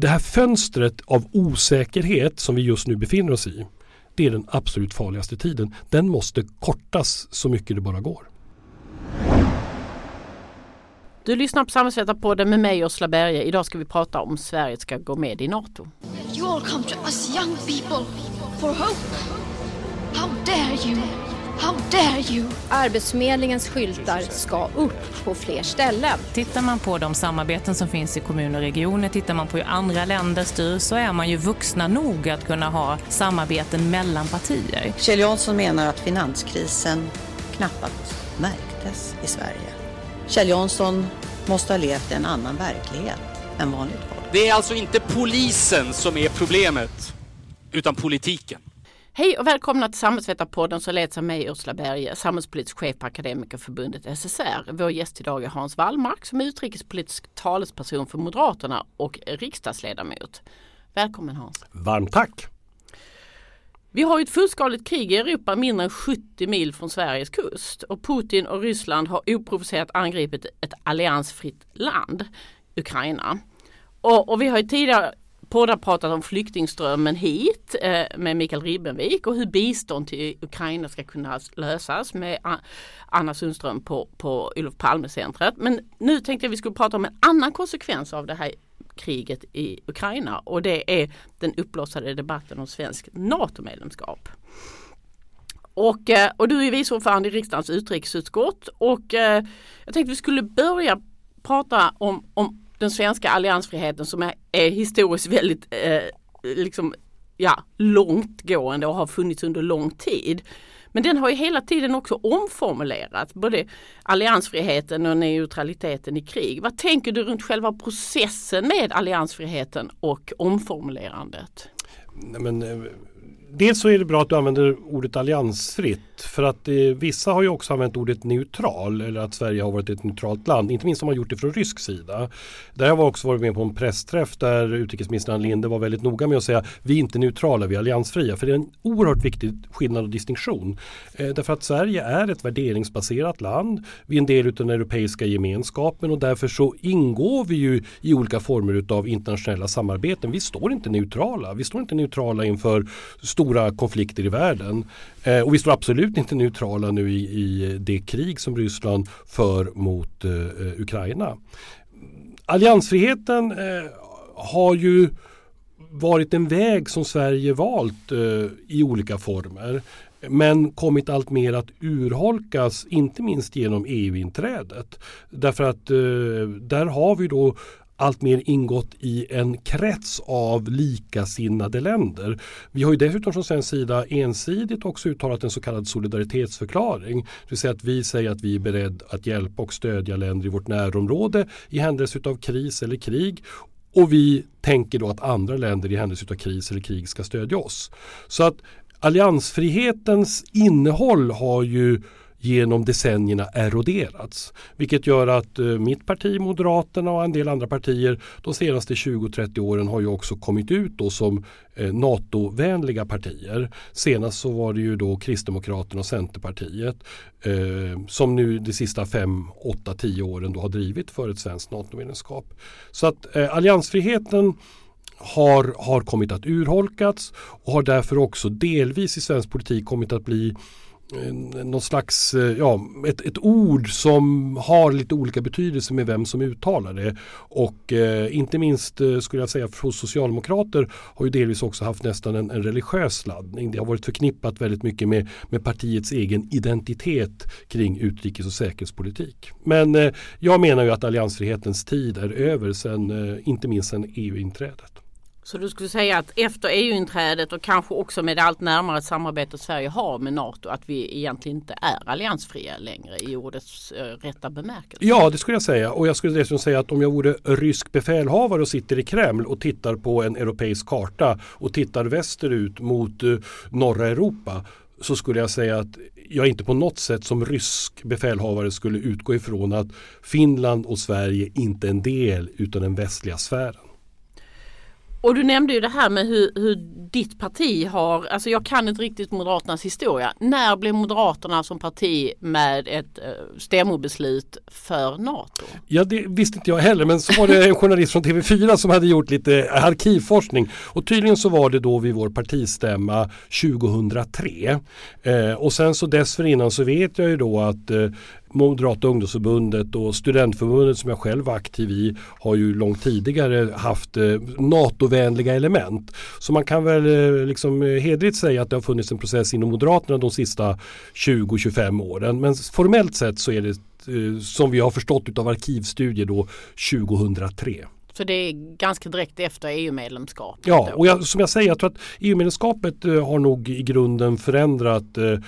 det här fönstret av osäkerhet som vi just nu befinner oss i det är den absolut farligaste tiden. Den måste kortas så mycket det bara går. Du lyssnar på Samhällsvetarpodden med mig Ursula Berge. Idag ska vi prata om Sverige ska gå med i NATO. You all come to us young people for hope. How dare you? How dare you? Arbetsförmedlingens skyltar ska upp på fler ställen. Tittar man på de samarbeten som finns i kommuner och regioner, tittar man på hur andra länder styr så är man ju vuxna nog att kunna ha samarbeten mellan partier. Kjell Jansson menar att finanskrisen knappast märktes i Sverige. Kjell Jansson måste ha levt i en annan verklighet än vanligt folk. Det är alltså inte polisen som är problemet, utan politiken. Hej och välkomna till Samhällsvetarpodden som leds av mig Ursula Berge, samhällspolitisk chef på Akademikerförbundet SSR. Vår gäst idag är Hans Wallmark som är utrikespolitisk talesperson för Moderaterna och riksdagsledamot. Välkommen Hans! Varmt tack! Vi har ett fullskaligt krig i Europa mindre än 70 mil från Sveriges kust och Putin och Ryssland har oprovocerat angripit ett alliansfritt land, Ukraina. Och, och vi har tidigare poddar pratat om flyktingströmmen hit eh, med Mikael Ribbenvik och hur bistånd till Ukraina ska kunna lösas med Anna Sundström på, på Olof Palme-centret. Men nu tänkte jag vi skulle prata om en annan konsekvens av det här kriget i Ukraina och det är den uppblossade debatten om svensk NATO-medlemskap. Och, eh, och du är vice ordförande i riksdagens utrikesutskott och eh, jag tänkte vi skulle börja prata om, om den svenska alliansfriheten som är, är historiskt väldigt eh, liksom, ja, långtgående och har funnits under lång tid. Men den har ju hela tiden också omformulerats, både alliansfriheten och neutraliteten i krig. Vad tänker du runt själva processen med alliansfriheten och omformulerandet? Nej, men, eh, dels så är det bra att du använder ordet alliansfritt för att eh, vissa har ju också använt ordet neutral eller att Sverige har varit ett neutralt land. Inte minst om man gjort det från rysk sida. Där har jag också varit med på en pressträff där utrikesminister Ann Linde var väldigt noga med att säga vi är inte neutrala, vi är alliansfria. För det är en oerhört viktig skillnad och distinktion. Eh, därför att Sverige är ett värderingsbaserat land. Vi är en del av den europeiska gemenskapen och därför så ingår vi ju i olika former av internationella samarbeten. Vi står inte neutrala. Vi står inte neutrala inför stora konflikter i världen. Eh, och vi står absolut inte neutrala nu i, i det krig som Ryssland för mot eh, Ukraina. Alliansfriheten eh, har ju varit en väg som Sverige valt eh, i olika former men kommit allt mer att urholkas, inte minst genom EU-inträdet. Därför att eh, där har vi då alltmer ingått i en krets av likasinnade länder. Vi har ju dessutom från svensk sida ensidigt också uttalat en så kallad solidaritetsförklaring. Det vill säga att vi säger att vi är beredda att hjälpa och stödja länder i vårt närområde i händelse av kris eller krig och vi tänker då att andra länder i händelse av kris eller krig ska stödja oss. Så att alliansfrihetens innehåll har ju genom decennierna eroderats. Vilket gör att eh, mitt parti, Moderaterna och en del andra partier de senaste 20-30 åren har ju också kommit ut då som eh, NATO-vänliga partier. Senast så var det ju då Kristdemokraterna och Centerpartiet eh, som nu de sista 5, 8, 10 åren då har drivit för ett svenskt NATO-medlemskap. Så att eh, alliansfriheten har, har kommit att urholkats och har därför också delvis i svensk politik kommit att bli någon slags, eh, ja, ett, ett ord som har lite olika betydelse med vem som uttalar det. Och eh, inte minst eh, skulle jag säga hos socialdemokrater har ju delvis också haft nästan en, en religiös laddning. Det har varit förknippat väldigt mycket med, med partiets egen identitet kring utrikes och säkerhetspolitik. Men eh, jag menar ju att alliansfrihetens tid är över sen, eh, inte minst sen EU-inträdet. Så du skulle säga att efter EU-inträdet och kanske också med det allt närmare samarbete Sverige har med NATO att vi egentligen inte är alliansfria längre i ordets äh, rätta bemärkelse? Ja, det skulle jag säga. Och jag skulle dessutom säga att om jag vore rysk befälhavare och sitter i Kreml och tittar på en europeisk karta och tittar västerut mot uh, norra Europa så skulle jag säga att jag inte på något sätt som rysk befälhavare skulle utgå ifrån att Finland och Sverige inte är en del utan den västliga sfären. Och du nämnde ju det här med hur, hur ditt parti har, alltså jag kan inte riktigt Moderaternas historia. När blev Moderaterna som parti med ett eh, stämmobeslut för NATO? Ja det visste inte jag heller men så var det en journalist från TV4 som hade gjort lite arkivforskning och tydligen så var det då vid vår partistämma 2003. Eh, och sen så dessförinnan så vet jag ju då att eh, Moderata ungdomsförbundet och studentförbundet som jag själv var aktiv i har ju långt tidigare haft eh, NATO-vänliga element. Så man kan väl eh, liksom eh, hedrigt säga att det har funnits en process inom Moderaterna de sista 20-25 åren. Men formellt sett så är det som vi har förstått av arkivstudier då 2003. Så det är ganska direkt efter EU-medlemskap. Ja, och jag, som jag säger, jag tror att EU-medlemskapet eh, har nog i grunden förändrat eh,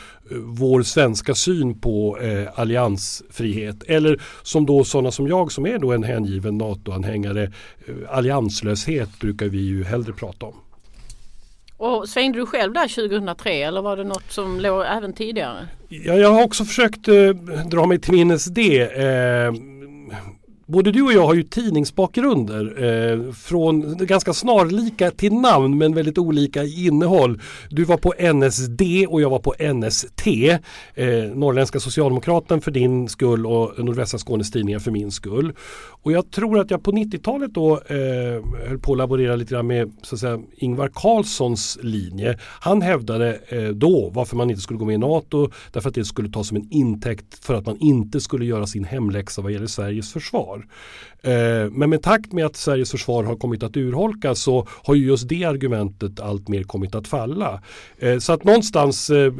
vår svenska syn på eh, alliansfrihet. Eller som då sådana som jag som är då en hängiven NATO-anhängare, eh, allianslöshet brukar vi ju hellre prata om. Och svängde du själv där 2003 eller var det något som låg även tidigare? Ja, jag har också försökt eh, dra mig till minnes det. Eh, Både du och jag har ju tidningsbakgrunder eh, från ganska snarlika till namn men väldigt olika i innehåll. Du var på NSD och jag var på NST. Eh, Norrländska Socialdemokraten för din skull och Nordvästra Skånes Tidningar för min skull. Och jag tror att jag på 90-talet då eh, höll på att laborera lite grann med så att säga, Ingvar Carlssons linje. Han hävdade eh, då varför man inte skulle gå med i NATO därför att det skulle tas som en intäkt för att man inte skulle göra sin hemläxa vad gäller Sveriges försvar försvar. Eh, men med takt med att Sveriges försvar har kommit att urholkas så har ju just det argumentet allt mer kommit att falla. Eh, så att någonstans eh,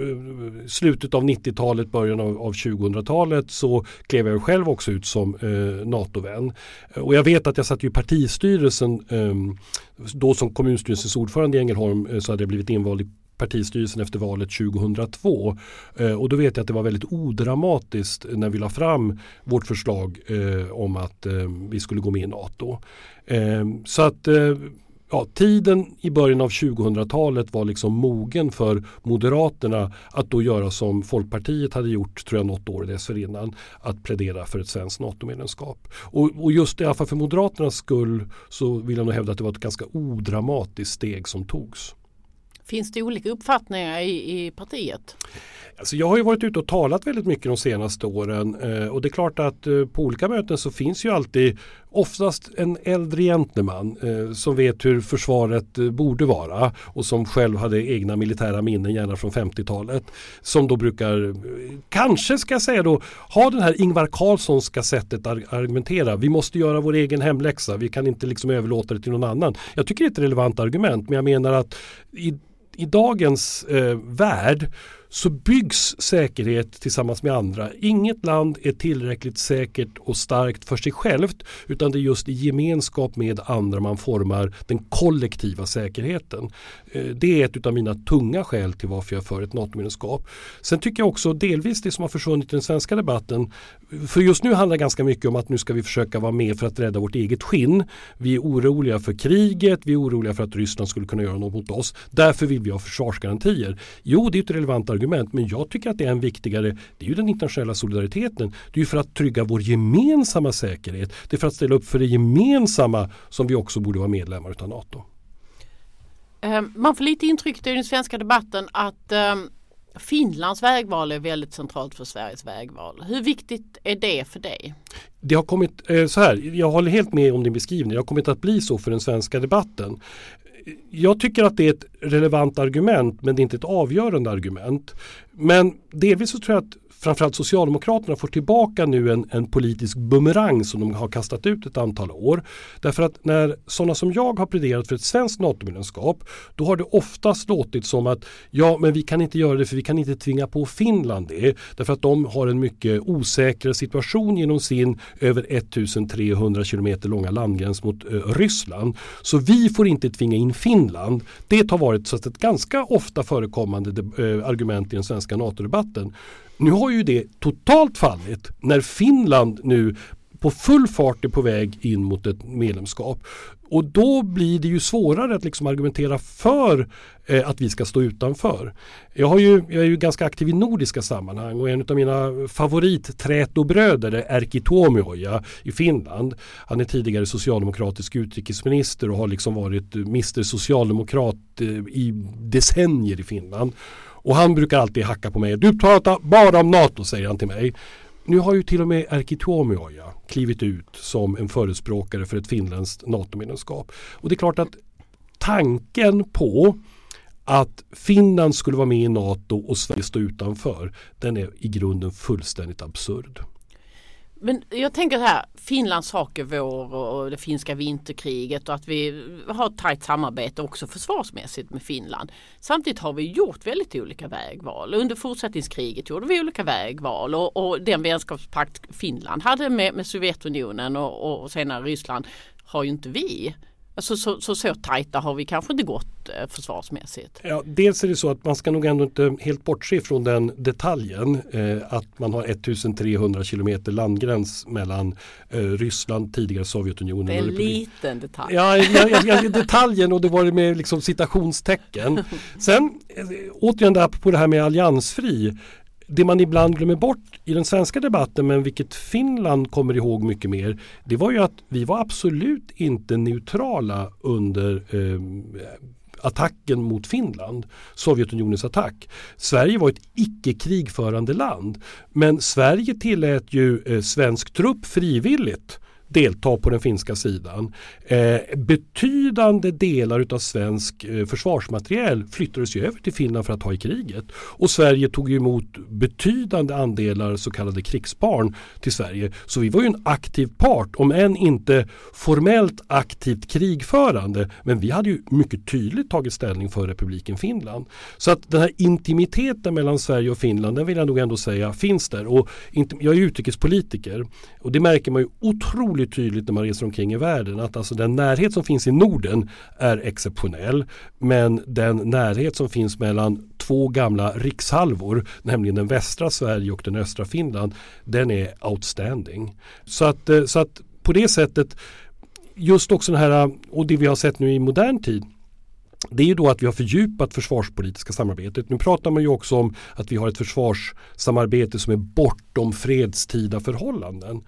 slutet av 90-talet, början av, 2000-talet så klev jag själv också ut som NATO-vän. Och jag vet att jag satt i partistyrelsen ehm, då som kommunstyrelsens ordförande i Ängelholm så hade jag blivit invald i partistyrelsen efter valet 2002. Eh, och då vet jag att det var väldigt odramatiskt när vi la fram vårt förslag eh, om att eh, vi skulle gå med i NATO. Så att ja, tiden i början av 2000-talet var liksom mogen för Moderaterna att då göra som Folkpartiet hade gjort tror jag något år dessförinnan. Att plädera för ett svenskt NATO-medlemskap. Och, och just i alla fall för Moderaternas skull så vill jag nog hävda att det var ett ganska odramatiskt steg som togs. Finns det olika uppfattningar i, i partiet? Alltså jag har ju varit ute och talat väldigt mycket de senaste åren eh, och det är klart att eh, på olika möten så finns ju alltid oftast en äldre gentleman eh, som vet hur försvaret eh, borde vara och som själv hade egna militära minnen, gärna från 50-talet. Som då brukar, eh, kanske ska jag säga då, ha den här Ingvar Carlssonska sättet att argumentera. Vi måste göra vår egen hemläxa, vi kan inte liksom överlåta det till någon annan. Jag tycker det är ett relevant argument men jag menar att i, i dagens eh, värld så byggs säkerhet tillsammans med andra. Inget land är tillräckligt säkert och starkt för sig självt utan det är just i gemenskap med andra man formar den kollektiva säkerheten. Eh, det är ett av mina tunga skäl till varför jag är för ett NATO-medlemskap. Sen tycker jag också delvis det som har försvunnit i den svenska debatten. För just nu handlar det ganska mycket om att nu ska vi försöka vara med för att rädda vårt eget skinn. Vi är oroliga för kriget, vi är oroliga för att Ryssland skulle kunna göra något mot oss. Därför vill vi ha försvarsgarantier. Jo, det är ett relevant argument men jag tycker att det är en viktigare, det är ju den internationella solidariteten. Det är ju för att trygga vår gemensamma säkerhet. Det är för att ställa upp för det gemensamma som vi också borde vara medlemmar av NATO. Ehm, man får lite intryck i den svenska debatten att ehm, Finlands vägval är väldigt centralt för Sveriges vägval. Hur viktigt är det för dig? Det har kommit eh, så här, jag håller helt med om din beskrivning. Det har kommit att bli så för den svenska debatten. Jag tycker att det är ett relevant argument men det är inte ett avgörande argument. Men delvis så tror jag att framförallt Socialdemokraterna får tillbaka nu en, en politisk bumerang som de har kastat ut ett antal år. Därför att när sådana som jag har pläderat för ett svenskt NATO-medlemskap då har det oftast låtit som att ja men vi kan inte göra det för vi kan inte tvinga på Finland det. Därför att de har en mycket osäkrare situation genom sin över 1300 kilometer långa landgräns mot eh, Ryssland. Så vi får inte tvinga in Finland. Det har varit så att ett ganska ofta förekommande eh, argument i den svenska NATO-debatten. Nu har ju det totalt fallit när Finland nu på full fart är på väg in mot ett medlemskap. Och då blir det ju svårare att liksom argumentera för eh, att vi ska stå utanför. Jag, har ju, jag är ju ganska aktiv i nordiska sammanhang och en av mina favoritträtobröder är Erkki Tuomioja i Finland. Han är tidigare socialdemokratisk utrikesminister och har liksom varit Mr Socialdemokrat eh, i decennier i Finland. Och han brukar alltid hacka på mig. Du pratar bara om NATO säger han till mig. Nu har ju till och med Erkki Tuomioja klivit ut som en förespråkare för ett finländskt NATO-medlemskap. Och det är klart att tanken på att Finland skulle vara med i NATO och Sverige stå utanför den är i grunden fullständigt absurd. Men jag tänker så här, Finlands sak är vår och det finska vinterkriget och att vi har ett tajt samarbete också försvarsmässigt med Finland. Samtidigt har vi gjort väldigt olika vägval. Under fortsättningskriget gjorde vi olika vägval och, och den vänskapspakt Finland hade med, med Sovjetunionen och, och senare Ryssland har ju inte vi. Alltså så, så, så tajta har vi kanske inte gått eh, försvarsmässigt. Ja, dels är det så att man ska nog ändå inte helt bortse från den detaljen eh, att man har 1300 kilometer landgräns mellan eh, Ryssland, tidigare Sovjetunionen. Det är en liten detalj. Ja, ja, ja, detaljen och det var det med liksom citationstecken. Sen eh, återigen där på det här med alliansfri det man ibland glömmer bort i den svenska debatten men vilket Finland kommer ihåg mycket mer det var ju att vi var absolut inte neutrala under eh, attacken mot Finland, Sovjetunionens attack. Sverige var ett icke krigförande land men Sverige tillät ju eh, svensk trupp frivilligt delta på den finska sidan. Eh, betydande delar av svensk eh, försvarsmateriel flyttades ju över till Finland för att ha i kriget. Och Sverige tog emot betydande andelar så kallade krigsbarn till Sverige. Så vi var ju en aktiv part, om än inte formellt aktivt krigförande. Men vi hade ju mycket tydligt tagit ställning för republiken Finland. Så att den här intimiteten mellan Sverige och Finland, den vill jag nog ändå säga finns där. Och jag är utrikespolitiker och det märker man ju otroligt otroligt tydligt när man reser omkring i världen att alltså den närhet som finns i Norden är exceptionell. Men den närhet som finns mellan två gamla rikshalvor, nämligen den västra Sverige och den östra Finland, den är outstanding. Så att, eh, så att på det sättet, just också den här, eh, och det vi har sett nu i modern tid, det är ju då att vi har fördjupat försvarspolitiska samarbetet. Nu pratar man ju också om att vi har ett försvarssamarbete som är bortom fredstida förhållanden.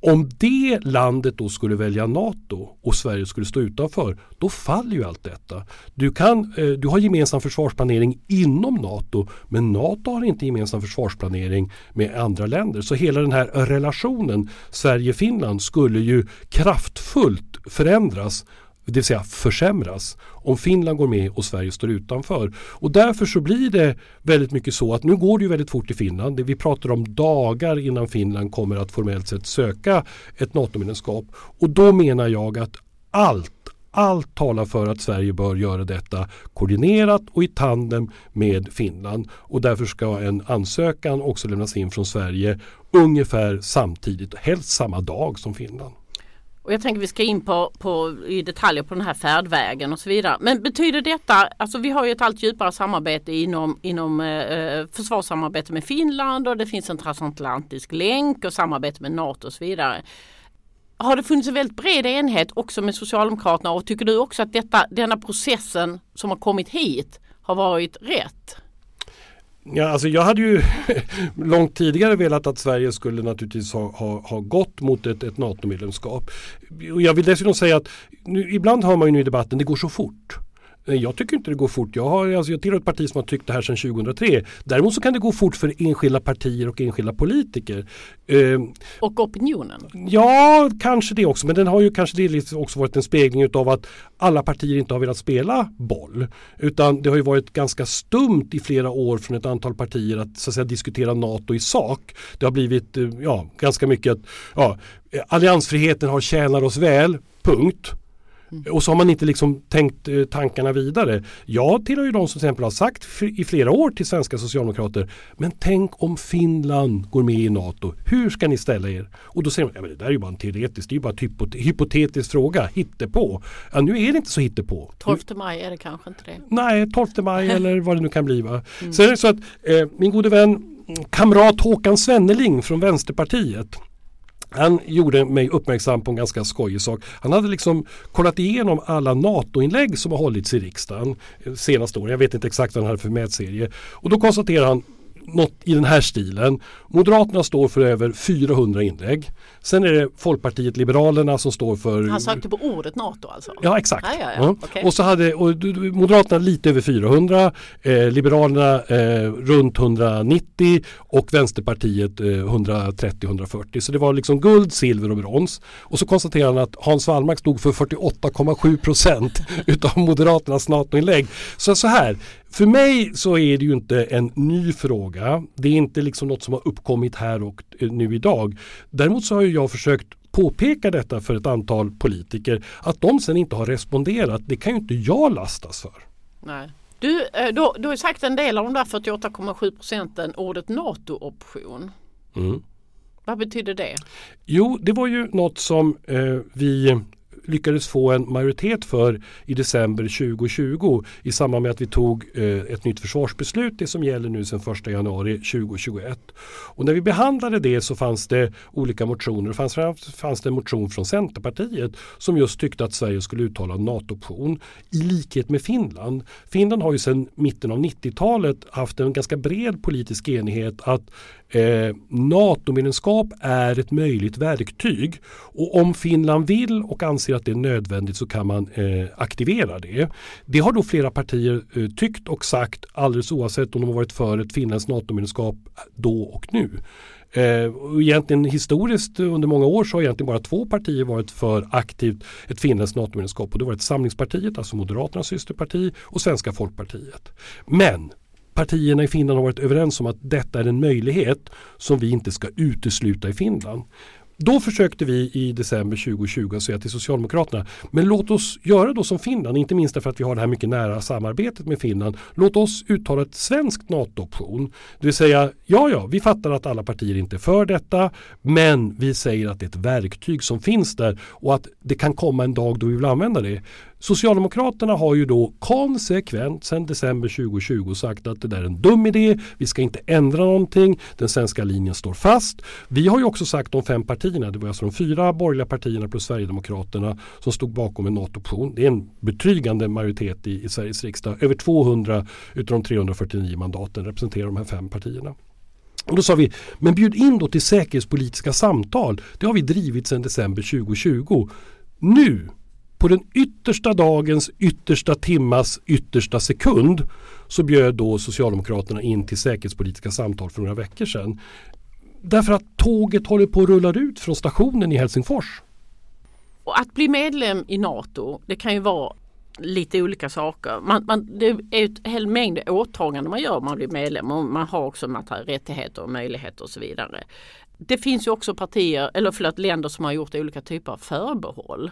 Om det landet då skulle välja NATO och Sverige skulle stå utanför, då faller ju allt detta. Du, kan, eh, du har gemensam försvarsplanering inom NATO, men NATO har inte gemensam försvarsplanering med andra länder. Så hela den här relationen Sverige-Finland skulle ju kraftfullt förändras det vill säga försämras om Finland går med och Sverige står utanför. Och därför så blir det väldigt mycket så att nu går det ju väldigt fort i Finland. Vi pratar om dagar innan Finland kommer att formellt sett söka ett NATO-medlemskap. Och då menar jag att allt allt talar för att Sverige bör göra detta koordinerat och i tandem med Finland. Och därför ska en ansökan också lämnas in från Sverige ungefär samtidigt, helst samma dag som Finland. Och jag tänker vi ska in på, på, i detaljer på den här färdvägen och så vidare. Men betyder detta, alltså vi har ju ett allt djupare samarbete inom, inom eh, eh, försvarssamarbete med Finland och det finns en transatlantisk länk och samarbete med NATO och så vidare. Har det funnits en väldigt bred enhet också med Socialdemokraterna och tycker du också att detta, denna processen som har kommit hit har varit rätt? Ja, alltså jag hade ju långt tidigare velat att Sverige skulle naturligtvis ha, ha, ha gått mot ett, ett NATO-medlemskap. Jag vill dessutom säga att nu, ibland hör man ju nu i debatten det går så fort. Jag tycker inte det går fort. Jag, har, alltså jag tillhör ett parti som har tyckt det här sedan 2003. Däremot så kan det gå fort för enskilda partier och enskilda politiker. Eh, och opinionen? Ja, kanske det också. Men den har ju kanske delvis också varit en spegling av att alla partier inte har velat spela boll. Utan det har ju varit ganska stumt i flera år från ett antal partier att, så att säga, diskutera NATO i sak. Det har blivit eh, ja, ganska mycket att ja, alliansfriheten har tjänat oss väl, punkt. Och så har man inte liksom tänkt eh, tankarna vidare. Jag tillhör ju de som till exempel har sagt i flera år till svenska socialdemokrater Men tänk om Finland går med i NATO. Hur ska ni ställa er? Och då säger man ja, men det där är ju bara en teoretisk, det är ju bara en hypotetisk fråga. Hittepå. Ja, nu är det inte så hittepå. 12 maj är det kanske inte det. Nej, 12 maj eller vad det nu kan bli. Va? Mm. Sen är det så att eh, min gode vän kamrat Håkan Svenneling från Vänsterpartiet han gjorde mig uppmärksam på en ganska skojig sak. Han hade liksom kollat igenom alla NATO-inlägg som har hållits i riksdagen eh, senaste åren. Jag vet inte exakt vad han hade för mätserie. Och då konstaterar han något i den här stilen. Moderaterna står för över 400 inlägg. Sen är det Folkpartiet Liberalerna som står för... Han sökte på ordet NATO alltså? Ja exakt. Ah, ja, ja. Ja. Okay. Och så hade och, Moderaterna lite över 400, eh, Liberalerna eh, runt 190 och Vänsterpartiet eh, 130-140. Så det var liksom guld, silver och brons. Och så konstaterar han att Hans Wallmark stod för 48,7 procent utav Moderaternas NATO-inlägg. Så så här, för mig så är det ju inte en ny fråga. Det är inte liksom något som har uppkommit här och eh, nu idag. Däremot så har jag försökt påpeka detta för ett antal politiker. Att de sen inte har responderat, det kan ju inte jag lastas för. Nej. Du, eh, då, du har sagt en del av de där 48,7 procenten ordet NATO-option. Mm. Vad betyder det? Jo, det var ju något som eh, vi lyckades få en majoritet för i december 2020 i samband med att vi tog eh, ett nytt försvarsbeslut, det som gäller nu sedan 1 januari 2021. Och när vi behandlade det så fanns det olika motioner. Det fanns, fanns det en motion från Centerpartiet som just tyckte att Sverige skulle uttala en NATO-option i likhet med Finland. Finland har ju sedan mitten av 90-talet haft en ganska bred politisk enighet att Eh, NATO-medlemskap är ett möjligt verktyg och om Finland vill och anser att det är nödvändigt så kan man eh, aktivera det. Det har då flera partier eh, tyckt och sagt alldeles oavsett om de har varit för ett finländskt NATO-medlemskap då och nu. Eh, och egentligen historiskt eh, under många år så har egentligen bara två partier varit för aktivt ett finländskt NATO-medlemskap och det har varit Samlingspartiet, alltså Moderaternas systerparti och Svenska Folkpartiet. Men partierna i Finland har varit överens om att detta är en möjlighet som vi inte ska utesluta i Finland. Då försökte vi i december 2020 säga till Socialdemokraterna, men låt oss göra då som Finland, inte minst därför att vi har det här mycket nära samarbetet med Finland. Låt oss uttala ett svenskt NATO-option. Det vill säga, ja ja, vi fattar att alla partier inte är för detta, men vi säger att det är ett verktyg som finns där och att det kan komma en dag då vi vill använda det. Socialdemokraterna har ju då konsekvent sedan december 2020 sagt att det där är en dum idé. Vi ska inte ändra någonting. Den svenska linjen står fast. Vi har ju också sagt de fem partierna, det var alltså de fyra borgerliga partierna plus Sverigedemokraterna som stod bakom en NATO-option. Det är en betryggande majoritet i, i Sveriges riksdag. Över 200 utav de 349 mandaten representerar de här fem partierna. Och då sa vi, men bjud in då till säkerhetspolitiska samtal. Det har vi drivit sedan december 2020. Nu på den yttersta dagens yttersta timmas yttersta sekund så bjöd då Socialdemokraterna in till säkerhetspolitiska samtal för några veckor sedan. Därför att tåget håller på att rulla ut från stationen i Helsingfors. Och att bli medlem i NATO det kan ju vara lite olika saker. Man, man, det är en hel mängd åtaganden man gör om man blir medlem och man har också massa rättigheter och möjligheter och så vidare. Det finns ju också partier, eller förlåt, länder som har gjort olika typer av förbehåll.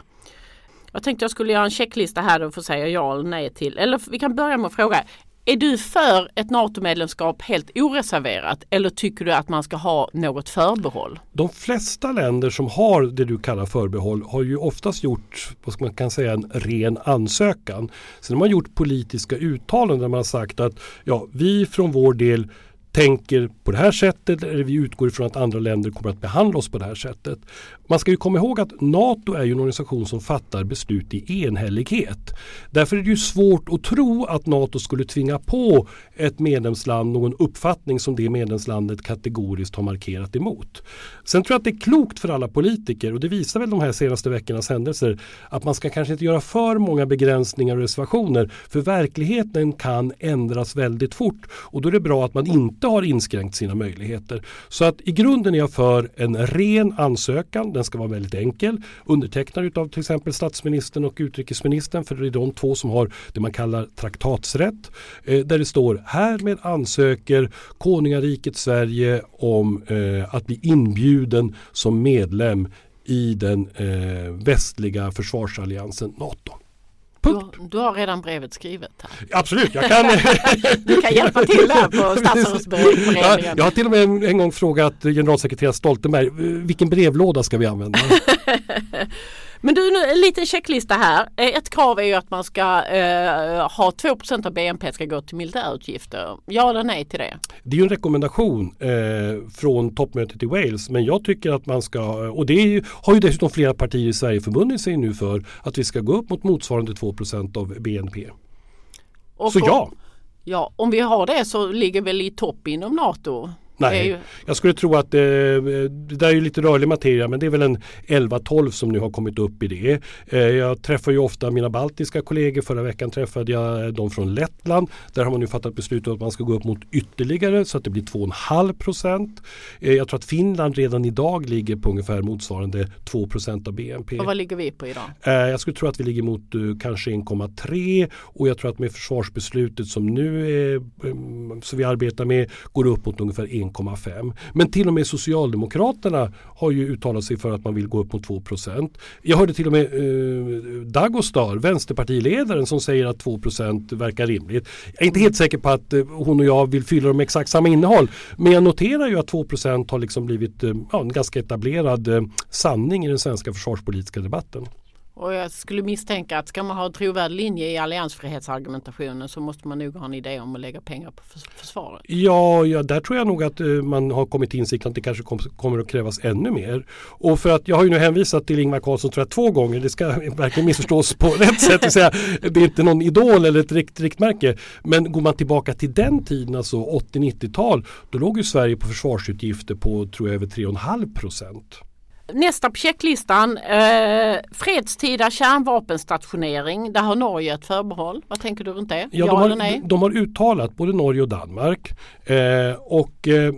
Jag tänkte jag skulle göra en checklista här och få säga ja eller nej till. Eller vi kan börja med att fråga. Är du för ett NATO-medlemskap helt oreserverat eller tycker du att man ska ha något förbehåll? De flesta länder som har det du kallar förbehåll har ju oftast gjort vad man kan säga, en ren ansökan. Sen har man gjort politiska uttalanden där man har sagt att ja, vi från vår del tänker på det här sättet eller vi utgår ifrån att andra länder kommer att behandla oss på det här sättet. Man ska ju komma ihåg att NATO är ju en organisation som fattar beslut i enhällighet. Därför är det ju svårt att tro att NATO skulle tvinga på ett medlemsland någon uppfattning som det medlemslandet kategoriskt har markerat emot. Sen tror jag att det är klokt för alla politiker och det visar väl de här senaste veckornas händelser att man ska kanske inte göra för många begränsningar och reservationer för verkligheten kan ändras väldigt fort och då är det bra att man inte har inskränkt sina möjligheter. Så att i grunden är jag för en ren ansökan den ska vara väldigt enkel. Undertecknad av till exempel statsministern och utrikesministern för det är de två som har det man kallar traktatsrätt. Eh, där det står härmed ansöker konungariket Sverige om eh, att bli inbjuden som medlem i den eh, västliga försvarsalliansen NATO. Du har, du har, redan brevet skrivet. Här. Absolut, jag kan. du kan hjälpa till där på statsrådsberedningen. Ja, jag har till och med en, en gång frågat generalsekreterare Stoltenberg vilken brevlåda ska vi använda? Men du, nu, en liten checklista här. Eh, Ett krav är ju att man ska eh, ha 2% av BNP ska gå till militärutgifter. Ja eller nej till det? Det är ju en rekommendation eh, från toppmötet i Wales men jag tycker att man ska, och det ju, har ju dessutom flera partier i Sverige förbundit sig nu för att vi ska gå upp mot motsvarande 2% av BNP. Och Så om- ja, Ja, om vi har det så ligger väl i topp inom NATO. Nej, ju- jag skulle tro att eh, det där är ju lite rörlig materia men det är väl en 11-12 som nu har kommit upp i det. Eh, jag träffar ju ofta mina baltiska kollegor. Förra veckan träffade jag de från Lettland. Där har man nu fattat beslut om att man ska gå upp mot ytterligare så att det blir 2,5 procent. Eh, jag tror att Finland redan idag ligger på ungefär motsvarande 2 procent av BNP. Och vad ligger vi på idag? Eh, Jag skulle tro att vi ligger mot eh, kanske 1,3 och jag tror att med försvarsbeslutet som nu är, eh, som vi arbetar med går upp mot ungefär 1,5. Men till och med Socialdemokraterna har ju uttalat sig för att man vill gå upp mot 2% Jag hörde till och med eh, Dagostar, vänsterpartiledaren som säger att 2% verkar rimligt. Jag är inte helt säker på att eh, hon och jag vill fylla dem med exakt samma innehåll. Men jag noterar ju att 2% har liksom blivit eh, ja, en ganska etablerad eh, sanning i den svenska försvarspolitiska debatten. Och jag skulle misstänka att ska man ha en trovärdig linje i alliansfrihetsargumentationen så måste man nog ha en idé om att lägga pengar på försvaret. Ja, ja, där tror jag nog att eh, man har kommit till insikt att det kanske kom, kommer att krävas ännu mer. Och för att jag har ju nu hänvisat till Ingvar Carlsson tror jag två gånger. Det ska verkligen missförstås på rätt sätt. Det, säga, det är inte någon idol eller ett rikt, riktmärke. Men går man tillbaka till den tiden, alltså 80-90-tal, då låg ju Sverige på försvarsutgifter på tror jag över 3,5 procent. Nästa på checklistan, eh, fredstida kärnvapenstationering. Där har Norge ett förbehåll. Vad tänker du runt det? Ja, Ja, de, eller nej? har, de har uttalat, både Norge och Danmark. Eh, och eh,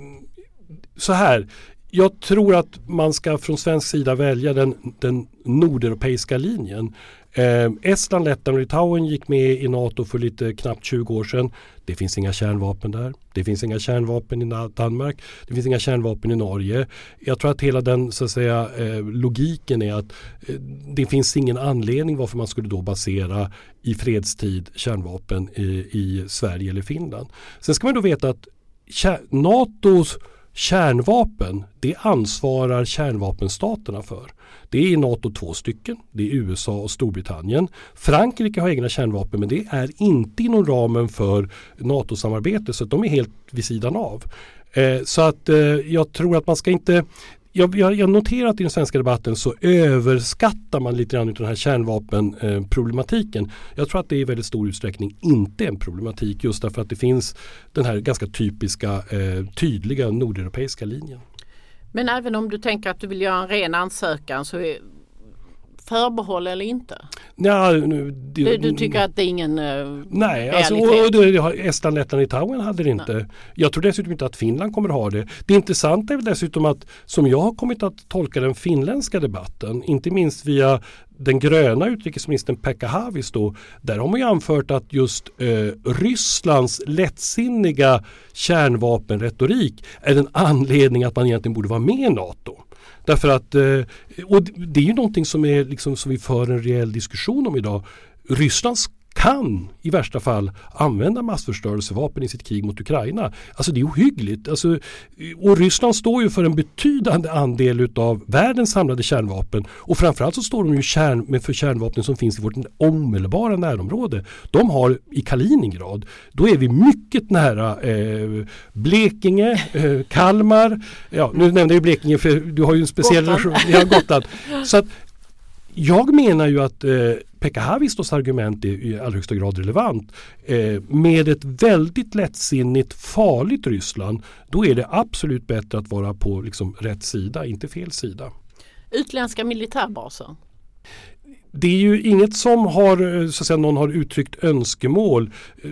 så här, jag tror att man ska från svensk sida välja den, den nordeuropeiska linjen. Eh, Estland, Lettland och Litauen gick med i NATO för lite knappt 20 år sedan. Det finns inga kärnvapen där. Det finns inga kärnvapen i Danmark. Det finns inga kärnvapen i Norge. Jag tror att hela den så att säga, eh, logiken är att eh, det finns ingen anledning varför man skulle då basera i fredstid kärnvapen i, i Sverige eller Finland. Sen ska man då veta att kär, NATOs kärnvapen det ansvarar kärnvapenstaterna för. Det är i NATO två stycken. Det är USA och Storbritannien. Frankrike har egna kärnvapen men det är inte inom ramen för NATO-samarbete så att de är helt vid sidan av. Eh, så att eh, jag tror att man ska inte jag, jag, jag noterar att i den svenska debatten så överskattar man lite grann den här kärnvapenproblematiken. Jag tror att det i väldigt stor utsträckning inte är en problematik just därför att det finns den här ganska typiska eh, tydliga nordeuropeiska linjen. Men även om du tänker att du vill göra en ren ansökan så förbehåll eller inte? Ja, nu, det, Du, du tycker att det är ingen eh, Nej, alltså, och, och Estland, Lettland, Litauen hade det inte. Jag tror dessutom inte att Finland kommer att ha det. Det intressanta är väl dessutom att som jag har kommit att tolka den finländska debatten, inte minst via den gröna utrikesministern Pekka Haavisto, där har man ju anfört att just eh, Rysslands lättsinniga kärnvapenretorik är en anledning att man egentligen borde vara med i NATO. Därför att, eh, och det är ju någonting som, är liksom, som vi för en rejäl diskussion om idag. Ryssland kan i värsta fall använda massförstörelsevapen i sitt krig mot Ukraina. Alltså det är ohyggligt. Alltså, och Ryssland står ju för en betydande andel utav världens samlade kärnvapen. Och framförallt så står de ju kärn, för kärnvapen som finns i vårt omedelbara närområde. De har i Kaliningrad. Då är vi mycket nära eh, Blekinge, eh, Kalmar. Ja, nu nämnde jag Blekinge för du har ju en speciell Gotland. relation. Ja, Gotland. Så att, jag menar ju att eh, Pekka Haavistos argument är i allra högsta grad relevant. Eh, med ett väldigt lättsinnigt farligt Ryssland då är det absolut bättre att vara på liksom, rätt sida, inte fel sida. Utländska militärbaser? Det är ju inget som har, eh, så att säga, någon har uttryckt önskemål eh,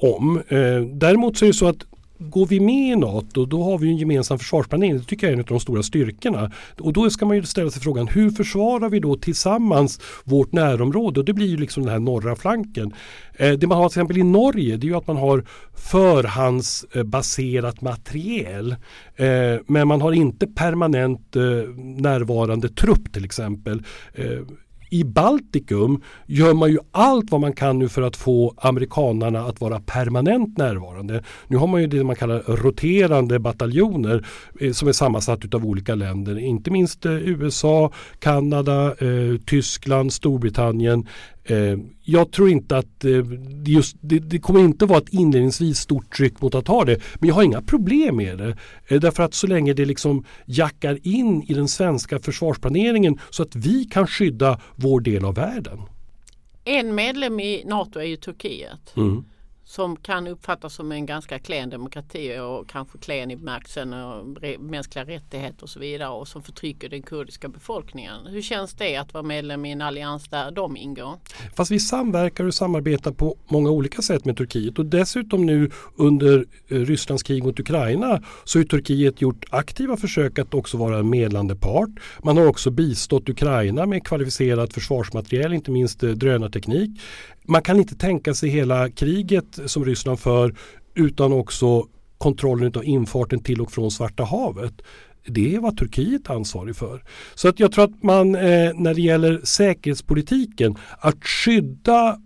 om. Eh, däremot så är det så att Går vi med i NATO då har vi en gemensam försvarsplanering. Det tycker jag är en av de stora styrkorna. Och då ska man ju ställa sig frågan hur försvarar vi då tillsammans vårt närområde? Och det blir ju liksom den här norra flanken. Eh, det man har till exempel i Norge det är ju att man har förhandsbaserat materiel. Eh, men man har inte permanent eh, närvarande trupp till exempel. Eh, i Baltikum gör man ju allt vad man kan nu för att få amerikanarna att vara permanent närvarande. Nu har man ju det man kallar roterande bataljoner eh, som är sammansatt av olika länder. Inte minst eh, USA, Kanada, eh, Tyskland, Storbritannien jag tror inte att eh, det, just, det, det, kommer inte vara ett inledningsvis stort tryck mot att ha det. Men jag har inga problem med det. Eh, därför att så länge det liksom jackar in i den svenska försvarsplaneringen så att vi kan skydda vår del av världen. En medlem i NATO är ju Turkiet. Mm som kan uppfattas som en ganska klen demokrati och kanske klen i bemärkelsen mänskliga rättigheter och så vidare och som förtrycker den kurdiska befolkningen. Hur känns det att vara medlem i en allians där de ingår? Fast vi samverkar och samarbetar på många olika sätt med Turkiet och dessutom nu under eh, Rysslands krig mot Ukraina så har Turkiet gjort aktiva försök att också vara en medlande part. Man har också bistått Ukraina med kvalificerat försvarsmateriel, inte minst eh, drönarteknik man kan inte tänka sig hela kriget som Ryssland för utan också kontrollen av infarten till och från Svarta havet. Det är vad Turkiet är ansvarig för. Så att jag tror att man eh, när det gäller säkerhetspolitiken att skydda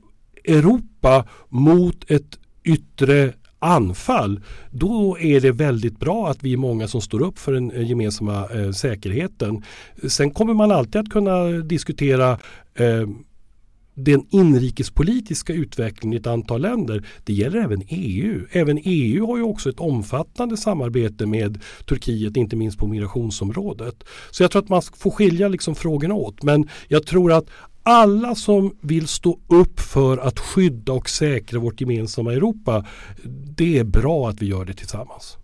Europa mot ett yttre anfall, då är det väldigt bra att vi är många som står upp för den eh, gemensamma eh, säkerheten. Sen kommer man alltid att kunna diskutera eh, den inrikespolitiska utvecklingen i ett antal länder, det gäller även EU. Även EU har ju också ett omfattande samarbete med Turkiet, inte minst på migrationsområdet. Så jag tror att man får skilja liksom frågorna åt. Men jag tror att alla som vill stå upp för att skydda och säkra vårt gemensamma Europa, det är bra att vi gör det tillsammans.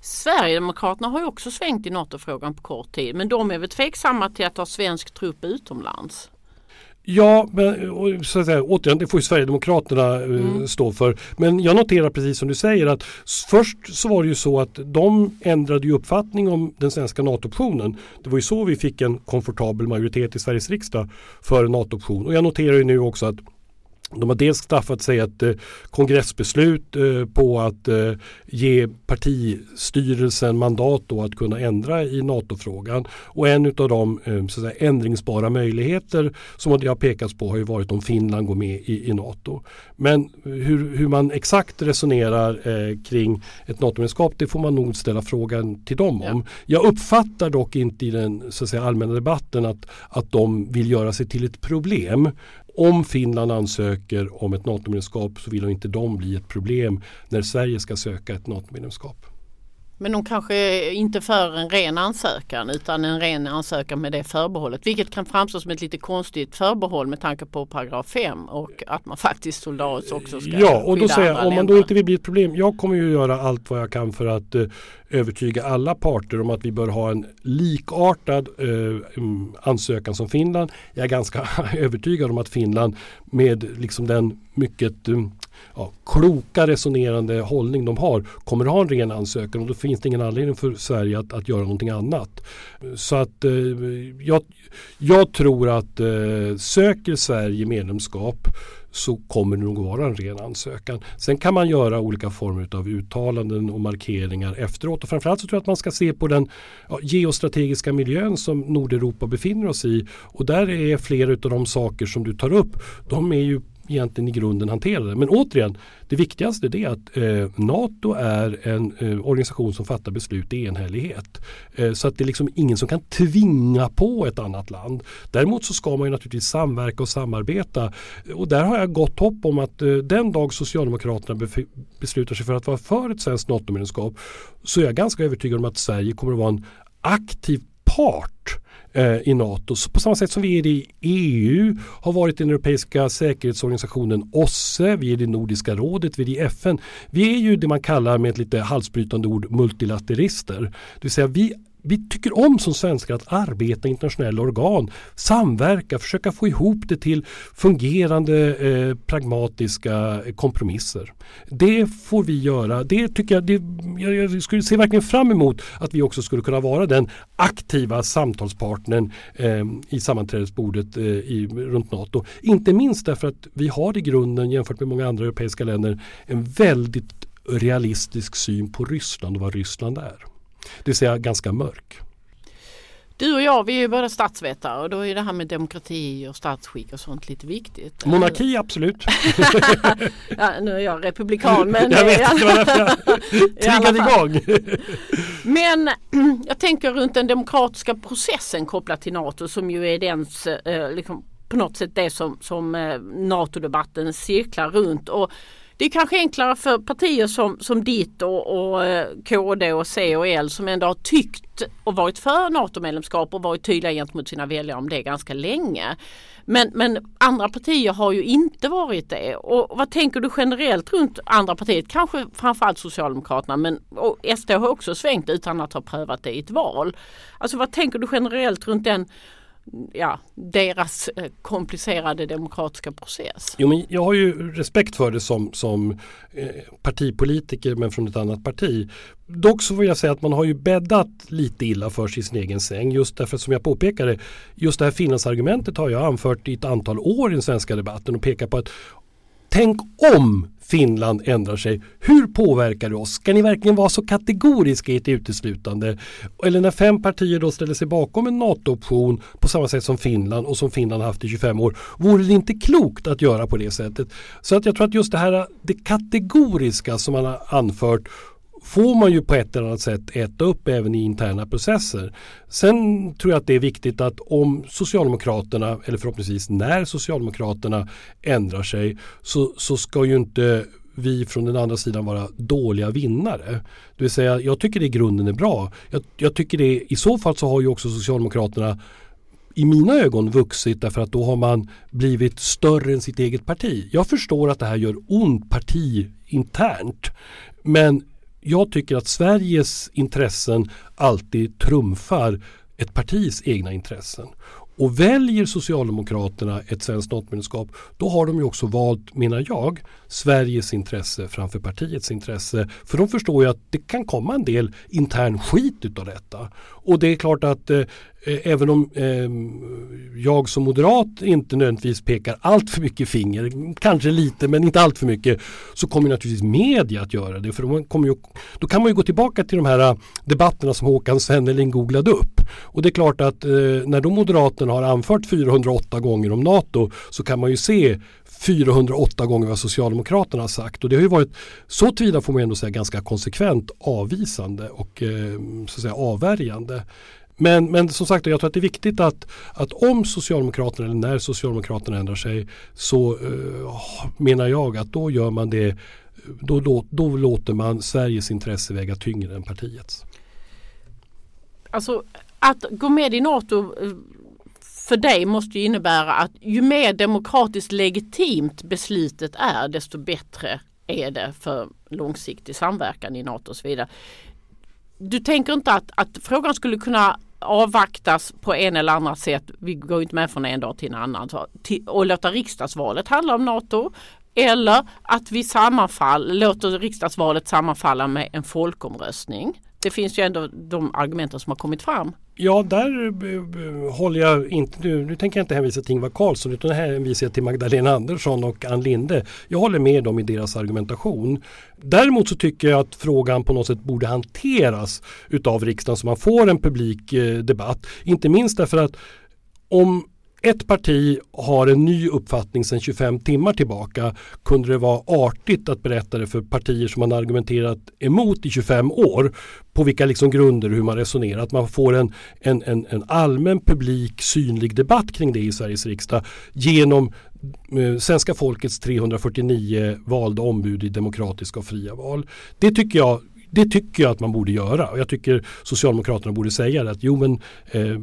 Sverigedemokraterna har ju också svängt i NATO-frågan på kort tid men de är väl tveksamma till att ha svensk trupp utomlands? Ja, men så att säga, återigen, det får ju Sverigedemokraterna eh, mm. stå för. Men jag noterar precis som du säger att först så var det ju så att de ändrade ju uppfattning om den svenska NATO-optionen. Det var ju så vi fick en komfortabel majoritet i Sveriges riksdag för NATO-option. Och jag noterar ju nu också att de har dels straffat sig ett eh, kongressbeslut eh, på att eh, ge partistyrelsen mandat då att kunna ändra i NATO-frågan. Och en av de eh, säga, ändringsbara möjligheter som det har pekats på har ju varit om Finland går med i, i NATO. Men hur, hur man exakt resonerar eh, kring ett NATO-medlemskap det får man nog ställa frågan till dem om. Ja. Jag uppfattar dock inte i den så att säga, allmänna debatten att, att de vill göra sig till ett problem om Finland ansöker om ett NATO-medlemskap så vill inte de bli ett problem när Sverige ska söka ett NATO-medlemskap. Men de kanske inte för en ren ansökan utan en ren ansökan med det förbehållet. Vilket kan framstå som ett lite konstigt förbehåll med tanke på paragraf 5 och att man faktiskt solidariskt också ska Ja och då säger jag om man då inte vill bli ett problem. Jag kommer ju göra allt vad jag kan för att eh, övertyga alla parter om att vi bör ha en likartad eh, mm, ansökan som Finland. Jag är ganska övertygad om att Finland med liksom den mycket um, ja, kloka resonerande hållning de har kommer att ha en ren ansökan och då finns det ingen anledning för Sverige att, att göra någonting annat. Så att eh, jag, jag, tror att eh, söker Sverige medlemskap så kommer det nog vara en ren ansökan. Sen kan man göra olika former av uttalanden och markeringar efteråt. Och framförallt så tror jag att man ska se på den ja, geostrategiska miljön som Nordeuropa befinner oss i. Och där är flera av de saker som du tar upp, de är ju egentligen i grunden hanterade. Men återigen, det viktigaste är att eh, NATO är en eh, organisation som fattar beslut i enhällighet. Eh, så att det är liksom ingen som kan tvinga på ett annat land. Däremot så ska man ju naturligtvis samverka och samarbeta. Och där har jag gott hopp om att eh, den dag Socialdemokraterna beslutar sig för att vara för ett svenskt NATO-medlemskap så är jag ganska övertygad om att Sverige kommer att vara en aktiv part Eh, Eh, i NATO. Så på samma sätt som vi är i EU, har varit i den europeiska säkerhetsorganisationen OSSE, vi är i Nordiska rådet, vi är i FN. Vi är ju det man kallar med ett lite halsbrytande ord multilaterister. Det vill säga vi vi tycker om som svenskar att arbeta i internationella organ, samverka, försöka få ihop det till fungerande eh, pragmatiska eh, kompromisser. Det får vi göra. Det tycker jag, det, jag, jag skulle se verkligen fram emot att vi också skulle kunna vara den aktiva samtalspartnern eh, i sammanträdesbordet eh, i, runt NATO. Inte minst därför att vi har i grunden jämfört med många andra europeiska länder en väldigt realistisk syn på Ryssland och vad Ryssland är. Det vill säga ganska mörk. Du och jag vi är ju båda statsvetare och då är det här med demokrati och statsskick och sånt lite viktigt. Monarki absolut. ja, nu är jag republikan men... jag vet, det var därför jag triggade igång. men jag tänker runt den demokratiska processen kopplat till NATO som ju är dens eh, liksom, på något sätt det som, som eh, NATO-debatten cirklar runt. Och det är kanske enklare för partier som, som ditt och, och eh, KD och C och L som ändå har tyckt och varit för NATO-medlemskap och varit tydliga gentemot sina väljare om det ganska länge. Men, men andra partier har ju inte varit det. Och vad tänker du generellt runt andra partier? Kanske framförallt Socialdemokraterna men och SD har också svängt utan att ha prövat det i ett val. Alltså vad tänker du generellt runt den ja, deras eh, komplicerade demokratiska process. Jo, men jag har ju respekt för det som, som eh, partipolitiker men från ett annat parti. Dock så vill jag säga att man har ju bäddat lite illa för sig i sin egen säng. Just därför som jag påpekade, just det här Finlandsargumentet har jag anfört i ett antal år i den svenska debatten och pekat på att tänk om Finland ändrar sig. Hur påverkar det oss? Ska ni verkligen vara så kategoriska i ett uteslutande? Eller när fem partier då ställer sig bakom en NATO-option på samma sätt som Finland och som Finland haft i 25 år. Vore det inte klokt att göra på det sättet? Så att jag tror att just det här det kategoriska som man har anfört får man ju på ett eller annat sätt äta upp även i interna processer. Sen tror jag att det är viktigt att om Socialdemokraterna, eller förhoppningsvis när Socialdemokraterna ändrar sig så, så ska ju inte vi från den andra sidan vara dåliga vinnare. Det vill säga, jag tycker det i grunden är bra. Jag, jag tycker det, i så fall så har ju också Socialdemokraterna i mina ögon vuxit därför att då har man blivit större än sitt eget parti. Jag förstår att det här gör ont partiinternt. Men jag tycker att Sveriges intressen alltid trumfar ett partis egna intressen. Och väljer Socialdemokraterna ett svenskt NATO-medlemskap då har de ju också valt, menar jag, Sveriges intresse framför partiets intresse. För de förstår ju att det kan komma en del intern skit utav detta. Och det är klart att eh, även om eh, jag som moderat inte nödvändigtvis pekar allt för mycket finger, kanske lite men inte allt för mycket, så kommer naturligtvis media att göra det. För de kommer ju, då kan man ju gå tillbaka till de här eh, debatterna som Håkan Svenneling googlade upp. Och det är klart att eh, när då Moderaterna har anfört 408 gånger om NATO så kan man ju se 408 gånger vad Socialdemokraterna har sagt. Och det har ju varit, så tillvida får man ändå säga, ganska konsekvent avvisande och eh, så att säga, avvärjande. Men, men som sagt, jag tror att det är viktigt att, att om Socialdemokraterna eller när Socialdemokraterna ändrar sig så eh, menar jag att då gör man det då, då, då låter man Sveriges intresse väga tyngre än partiets. Alltså att gå med i NATO eh, för dig måste ju innebära att ju mer demokratiskt legitimt beslutet är desto bättre är det för långsiktig samverkan i NATO och så vidare. Du tänker inte att, att frågan skulle kunna avvaktas på en eller annat sätt. Vi går inte med från en dag till en annan. Så, till, och låta riksdagsvalet handla om NATO. Eller att vi sammanfall, låter riksdagsvalet sammanfalla med en folkomröstning. Det finns ju ändå de argumenten som har kommit fram. Ja, där eh, håller jag inte, nu, nu tänker jag inte hänvisa till Ingvar Carlsson utan här hänvisar jag till Magdalena Andersson och Ann Linde. Jag håller med dem i deras argumentation. Däremot så tycker jag att frågan på något sätt borde hanteras utav riksdagen så man får en publik eh, debatt. Inte minst därför att om ett parti har en ny uppfattning sedan 25 timmar tillbaka kunde det vara artigt att berätta det för partier som man argumenterat emot i 25 år på vilka liksom grunder hur man resonerar. Att man får en, en, en, en allmän publik synlig debatt kring det i Sveriges riksdag genom eh, svenska folkets 349 valda ombud i demokratiska och fria val. Det tycker jag det tycker jag att man borde göra. Och jag tycker Socialdemokraterna borde säga det att jo men eh,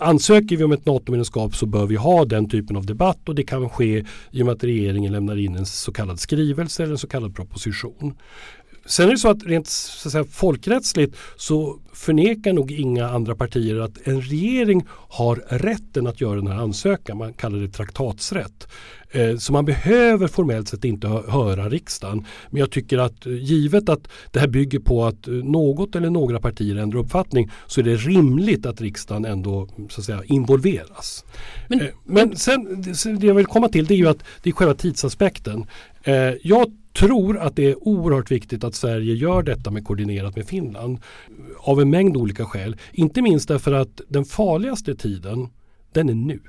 ansöker vi om ett NATO-medlemskap så bör vi ha den typen av debatt och det kan ske i och med att regeringen lämnar in en så kallad skrivelse eller en så kallad proposition. Sen är det så att rent så att säga, folkrättsligt så förnekar nog inga andra partier att en regering har rätten att göra den här ansökan. Man kallar det traktatsrätt. Eh, så man behöver formellt sett inte höra riksdagen. Men jag tycker att eh, givet att det här bygger på att eh, något eller några partier ändrar uppfattning så är det rimligt att riksdagen ändå så att säga, involveras. Men, men sen, det jag vill komma till det är ju att det är själva tidsaspekten. Jag tror att det är oerhört viktigt att Sverige gör detta med koordinerat med Finland. Av en mängd olika skäl. Inte minst därför att den farligaste tiden, den är nu.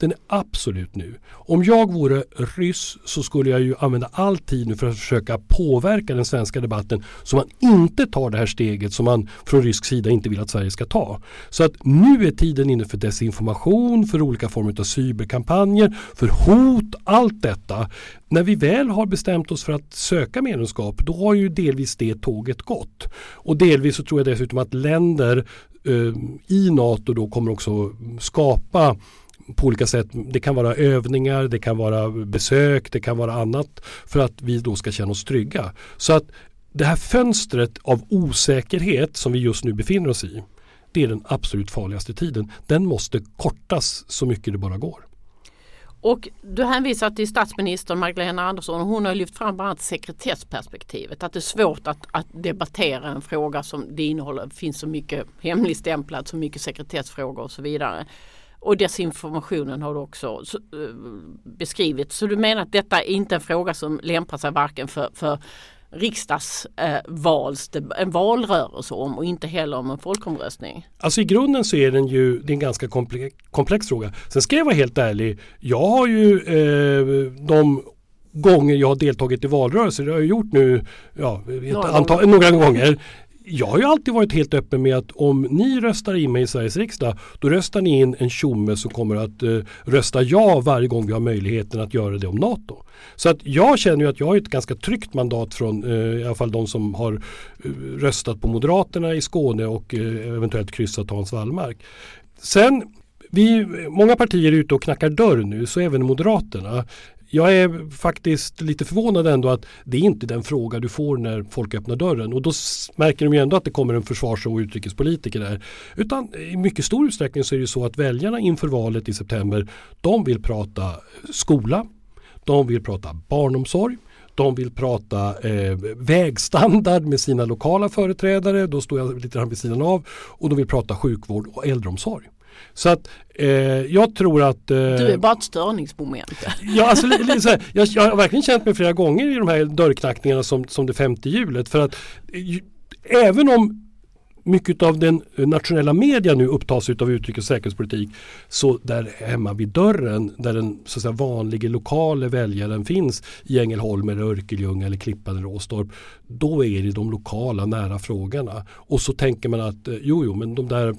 Den är absolut nu. Om jag vore ryss så skulle jag ju använda all tid nu för att försöka påverka den svenska debatten så man inte tar det här steget som man från rysk sida inte vill att Sverige ska ta. Så att nu är tiden inne för desinformation, för olika former av cyberkampanjer, för hot, allt detta. När vi väl har bestämt oss för att söka medlemskap då har ju delvis det tåget gått. Och delvis så tror jag dessutom att länder eh, i NATO då kommer också skapa på olika sätt. Det kan vara övningar, det kan vara besök, det kan vara annat för att vi då ska känna oss trygga. Så att det här fönstret av osäkerhet som vi just nu befinner oss i det är den absolut farligaste tiden. Den måste kortas så mycket det bara går. Och du hänvisar till statsminister Magdalena Andersson och hon har lyft fram bland annat sekretessperspektivet. Att det är svårt att, att debattera en fråga som det innehåller, finns så mycket hemligstämplat, så mycket sekretessfrågor och så vidare. Och desinformationen har du också så, uh, beskrivit. Så du menar att detta är inte en fråga som lämpar sig varken för, för riksdagsvals, eh, en valrörelse om och inte heller om en folkomröstning? Alltså i grunden så är den ju det är en ganska komplex, komplex fråga. Sen ska jag vara helt ärlig, jag har ju eh, de gånger jag har deltagit i valrörelser, det har jag gjort nu ja, några, antal, gånger. några gånger jag har ju alltid varit helt öppen med att om ni röstar in mig i Sveriges riksdag då röstar ni in en tjomme som kommer att eh, rösta ja varje gång vi har möjligheten att göra det om NATO. Så att jag känner ju att jag har ett ganska tryggt mandat från eh, i alla fall de som har eh, röstat på Moderaterna i Skåne och eh, eventuellt kryssat Hans Wallmark. Sen vi, många partier är ute och knackar dörr nu, så även Moderaterna jag är faktiskt lite förvånad ändå att det är inte den fråga du får när folk öppnar dörren. Och då märker de ju ändå att det kommer en försvars och utrikespolitiker där. Utan i mycket stor utsträckning så är det så att väljarna inför valet i september de vill prata eh, skola, de vill prata barnomsorg, de vill prata eh, vägstandard med sina lokala företrädare, då står jag lite grann vid sidan av. Och de vill prata sjukvård och äldreomsorg. Så att eh, jag tror att... Eh, du är bara ett störningsmoment. ja, alltså, här, jag, jag, har verkligen känt mig flera gånger i de här dörrknackningarna som, som det femte hjulet. För att eh, även om mycket av den nationella media nu upptas av utrikes och säkerhetspolitik så där hemma vid dörren där den så att säga, vanliga lokala väljaren finns i Ängelholm eller Örkelljunga eller Klippan eller Åstorp då är det de lokala nära frågorna. Och så tänker man att eh, jo, jo, men de där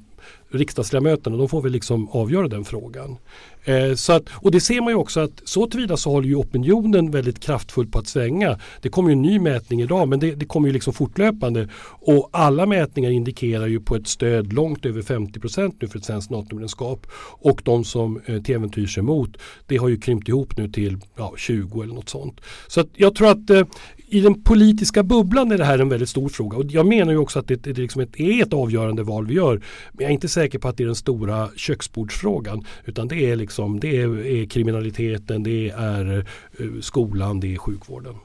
riksdagsledamöterna de får väl liksom avgöra den frågan. Eh, så att, och det ser man ju också att så tillvida så håller ju opinionen väldigt kraftfullt på att svänga. Det kommer ju en ny mätning idag men det, det kommer ju liksom fortlöpande och alla mätningar indikerar ju på ett stöd långt över 50% nu för ett svenskt NATO-medlemskap och de som eh, till äventyrs är emot det har ju krympt ihop nu till ja, 20 eller något sånt. Så att jag tror att eh, i den politiska bubblan är det här en väldigt stor fråga och jag menar ju också att det, det liksom ett, är ett avgörande val vi gör. Men jag är inte säker på att det är den stora köksbordsfrågan utan det är, liksom, det är, är kriminaliteten, det är eh, skolan, det är sjukvården.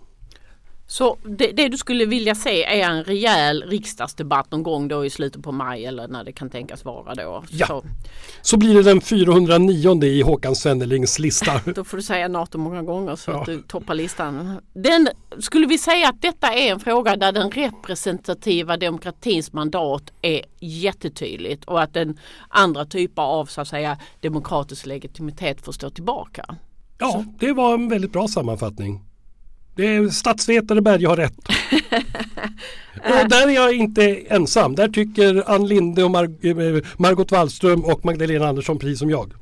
Så det, det, du skulle vilja se är en rejäl riksdagsdebatt någon gång då i slutet på maj eller när det kan tänkas vara då? Ja, så, så blir det den 409 i Håkan Svennelings lista. då får du säga NATO många gånger så ja. att du toppar listan. Den, skulle vi säga att detta är en fråga där den representativa demokratins mandat är jättetydligt och att den andra typer av så att säga demokratisk legitimitet får stå tillbaka? Ja, så. det var en väldigt bra sammanfattning. Det är statsvetare Berge har rätt. och där är jag inte ensam. Där tycker Ann Linde och Mar eh, Margot Wallström och Magdalena Andersson precis som jag.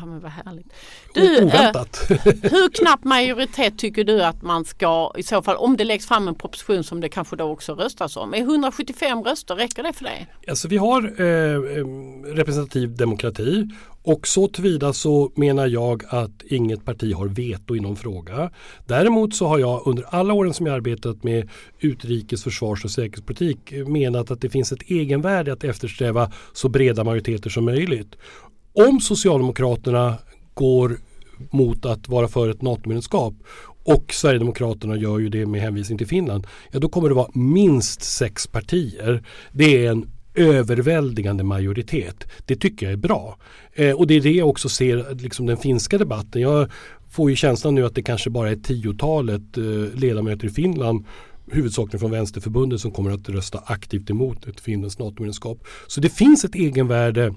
Ja men vad härligt. Du, Oväntat. Eh, hur knapp majoritet tycker du att man ska i så fall om det läggs fram en proposition som det kanske då också röstas om. Är 175 röster, räcker det för det? Alltså vi har eh, representativ demokrati och så tillvida så menar jag att inget parti har veto i någon fråga. Däremot så har jag under alla åren som jag arbetat med utrikes, försvars och säkerhetspolitik menat att det finns ett egenvärde att eftersträva så breda majoriteter som möjligt. Om Socialdemokraterna går mot att vara för ett NATO-medlemskap och Sverigedemokraterna gör ju det med hänvisning till Finland. Ja, då kommer det vara minst sex partier. Det är en överväldigande majoritet. Det tycker jag är bra. Eh, och det är det jag också ser liksom den finska debatten. Jag får ju känslan nu att det kanske bara är tiotalet eh, ledamöter i Finland huvudsakligen från Vänsterförbundet som kommer att rösta aktivt emot ett finländskt NATO-medlemskap. Så det finns ett egenvärde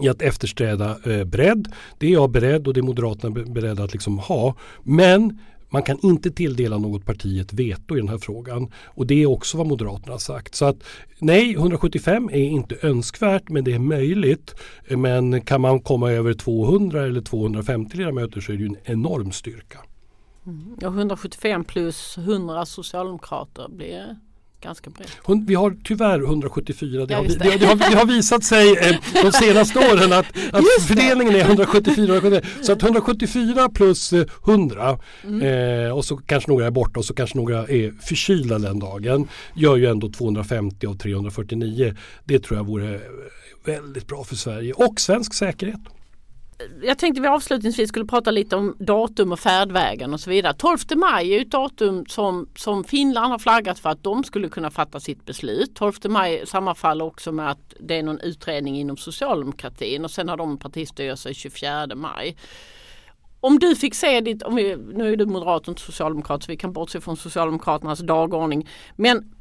i att eftersträda eh, bredd. Det är jag beredd och det är Moderaterna beredda att liksom ha. Men man kan inte tilldela något parti ett veto i den här frågan. Och det är också vad Moderaterna har sagt. Så att nej, 175 är inte önskvärt men det är möjligt. Men kan man komma över 200 eller 250 ledamöter så är det ju en enorm styrka. Mm. Och 175 plus 100 socialdemokrater blir ganska brett. Vi har tyvärr 174. Det, ja, har, det. Det, det, har, det har, visat sig eh, de senaste åren att, att fördelningen är 174. Så att 174 plus 100 eh, mm. eh, och så kanske några är borta och så kanske några är förkylda den dagen gör ju ändå 250 av 349. Det tror jag vore väldigt bra för Sverige och svensk säkerhet jag tänkte vi avslutningsvis skulle prata lite om datum och färdvägen och så vidare. 12 maj är ett datum som, som Finland har flaggat för att de skulle kunna fatta sitt beslut. 12 maj sammanfaller också med att det är någon utredning inom socialdemokratin och sen har de partistyrelse 24 maj. Om du fick se ditt, om vi, nu är du moderat och inte socialdemokrat så vi kan bortse från Socialdemokraternas dagordning. Men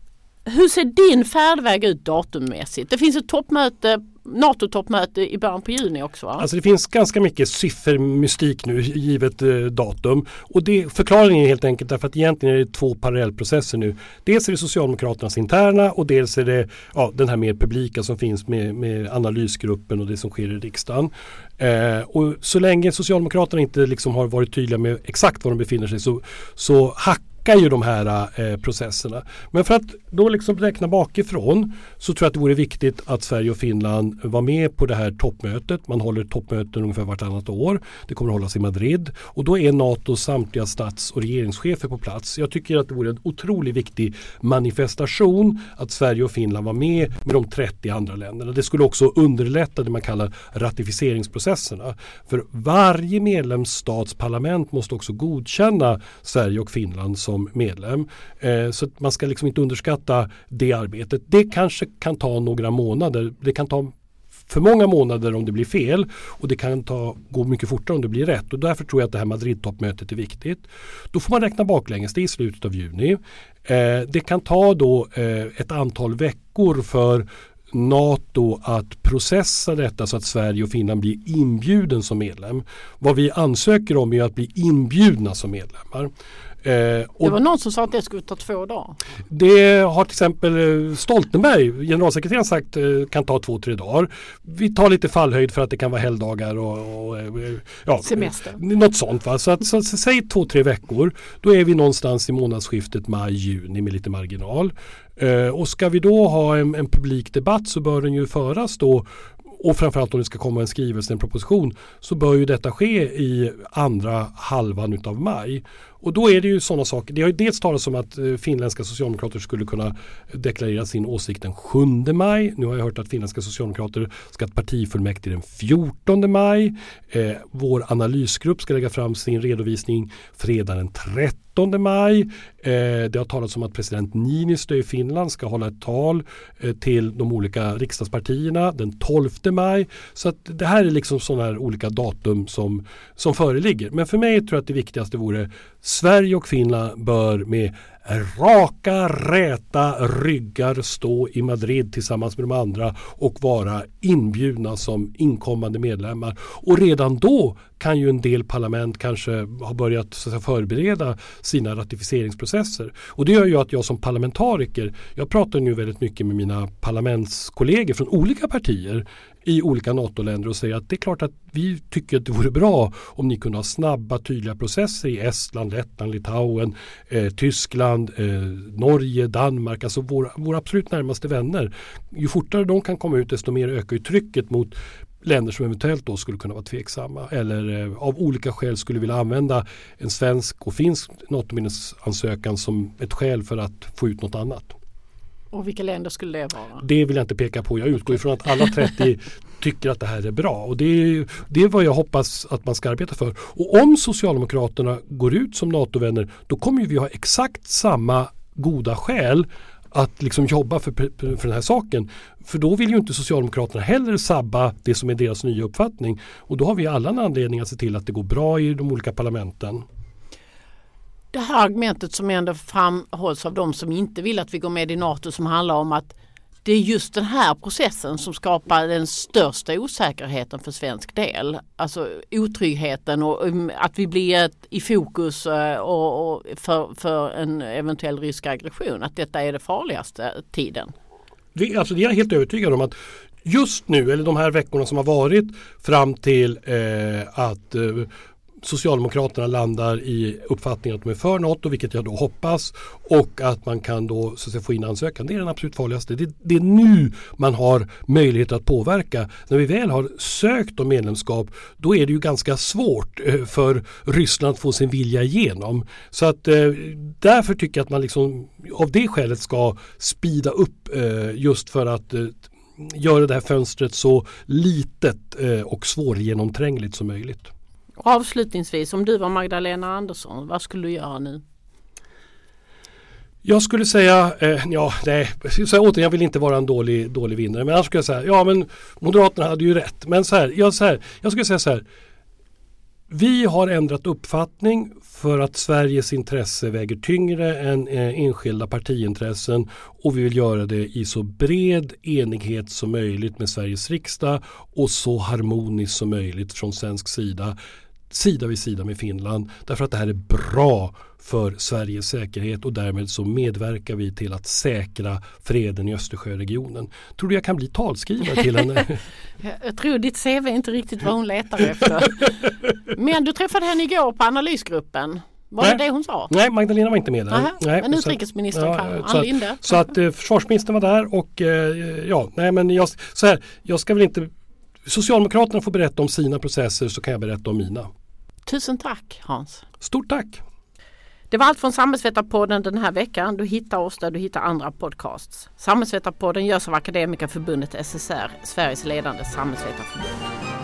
hur ser din färdväg ut datummässigt? Det finns ett toppmöte NATO-toppmöte i början på juni också va? Alltså det finns ganska mycket siffermystik nu givet eh, datum. Och det, förklaringen är helt enkelt därför att egentligen är det två parallellprocesser nu. Dels är det Socialdemokraternas interna och dels är det ja, den här mer publika som finns med, med analysgruppen och det som sker i riksdagen. Eh, och så länge Socialdemokraterna inte liksom har varit tydliga med exakt var de befinner sig så, så hack backar ju de här eh, processerna. Men för att då liksom räkna bakifrån så tror jag att det vore viktigt att Sverige och Finland var med på det här toppmötet. Man håller toppmöten ungefär vartannat år. Det kommer att hållas i Madrid och då är NATOs samtliga stats och regeringschefer på plats. Jag tycker att det vore en otroligt viktig manifestation att Sverige och Finland var med med de 30 andra länderna. Det skulle också underlätta det man kallar ratificeringsprocesserna. För varje medlemsstats parlament måste också godkänna Sverige och Finland som medlem. Eh, så man ska liksom inte underskatta det arbetet. Det kanske kan ta några månader. Det kan ta för många månader om det blir fel och det kan ta, gå mycket fortare om det blir rätt. Och därför tror jag att det här Madrid-toppmötet är viktigt. Då får man räkna baklänges, det är i slutet av juni. Eh, det kan ta då eh, ett antal veckor för NATO att processa detta så att Sverige och Finland blir inbjuden som medlem. Vad vi ansöker om är att bli inbjudna som medlemmar. Eh, det var någon som sa att det skulle ta två dagar. Det har till exempel eh, Stoltenberg, generalsekreteraren sagt eh, kan ta två, tre dagar. Vi tar lite fallhöjd för att det kan vara helgdagar och, och eh, ja, Semester. Något sånt. Va? Så, att, så, så, säg två, tre veckor. Då är vi någonstans i månadsskiftet maj-juni med lite marginal. Eh, och ska vi då ha en, en publik debatt så bör den ju föras då och framförallt om det ska komma en skrivelse, en proposition, så bör ju detta ske i andra halvan utav maj. Och då är det ju sådana saker. Det har ju dels talats om att eh, finländska socialdemokrater skulle kunna deklarera sin åsikt den 7 maj. Nu har jag hört att finländska socialdemokrater ska ha partifullmäktige den 14 maj. Eh, vår analysgrupp ska lägga fram sin redovisning fredag den 13 maj. Eh, det har talats om att president Niinistö i Finland ska hålla ett tal eh, till de olika riksdagspartierna den 12 maj. Så att det här är liksom sådana här olika datum som, som föreligger. Men för mig tror jag att det viktigaste vore Sverige och Finland bör med raka, räta ryggar stå i Madrid tillsammans med de andra och vara inbjudna som inkommande medlemmar. Och redan då kan ju en del parlament kanske ha börjat säga, förbereda sina ratificeringsprocesser. Och det gör ju att jag som parlamentariker, jag pratar nu väldigt mycket med mina parlamentskollegor från olika partier i olika NATO-länder och säger att det är klart att vi tycker att det vore bra om ni kunde ha snabba tydliga processer i Estland, Lettland, Litauen, eh, Tyskland, eh, Norge, Danmark, alltså våra, våra absolut närmaste vänner. Ju fortare de kan komma ut desto mer ökar ju trycket mot länder som eventuellt då skulle kunna vara tveksamma eller eh, av olika skäl skulle vilja använda en svensk och finsk NATO-ansökan som ett skäl för att få ut något annat. Och vilka länder skulle det vara? Det vill jag inte peka på. Jag utgår ifrån att alla 30 tycker att det här är bra. Och det är, det är vad jag hoppas att man ska arbeta för. Och om Socialdemokraterna går ut som NATO-vänner då kommer vi ha exakt samma goda skäl att liksom jobba för, för den här saken. För då vill ju inte Socialdemokraterna heller sabba det som är deras nya uppfattning. Och då har vi alla en anledning att se till att det går bra i de olika parlamenten. Det här argumentet som ändå framhålls av de som inte vill att vi går med i NATO som handlar om att det är just den här processen som skapar den största osäkerheten för svensk del. Alltså otryggheten och um, att vi blir ett, i fokus eh, och, och för, för en eventuell rysk aggression. Att detta är det farligaste tiden. Det, alltså det är jag helt övertygad om att just nu, eller de här veckorna som har varit fram till eh, att eh, Socialdemokraterna landar i uppfattningen att de är för NATO, vilket jag då hoppas. Och att man kan då så att säga, få in ansökan. Det är den absolut farligaste. Det, det, är nu man har möjlighet att påverka. När vi väl har sökt om medlemskap då är det ju ganska svårt eh, för Ryssland att få sin vilja igenom. Så att eh, därför tycker jag att man liksom av det skälet ska spida upp eh, just för att göra det här fönstret så litet och svårgenomträngligt som möjligt. Avslutningsvis, om du var Magdalena Andersson, vad skulle du göra nu? Jag skulle säga, eh, ja nej, så återigen jag vill inte vara en dålig, dålig vinnare men annars skulle jag säga, ja men Moderaterna hade ju rätt. Men så här, jag, så här, jag skulle säga så här, vi har ändrat uppfattning för att Sveriges intresse väger tyngre än eh, enskilda partiintressen och vi vill göra det i så bred enighet som möjligt med Sveriges riksdag och så harmoniskt som möjligt från svensk sida sida vid sida med Finland därför att det här är bra för Sveriges säkerhet och därmed så medverkar vi till att säkra freden i Östersjöregionen. Tror du jag kan bli talskrivare till henne? jag tror ditt CV är inte riktigt vad hon letar efter. Men du träffade henne igår på analysgruppen. Var Nej. det det hon sa? Nej, Magdalena var inte med där. Nej, men utrikesministern ja, Ann Linde. Så att eh, försvarsministern var där och eh, ja, nej men jag, så här, jag ska väl inte Socialdemokraterna får berätta om sina processer så kan jag berätta om mina. Tusen tack Hans. Stort tack. Det var allt från Samhällsvetarpodden den här veckan. Du hittar oss där du hittar andra podcasts. Samhällsvetarpodden görs av Akademikerförbundet SSR, Sveriges ledande samhällsvetarförbund.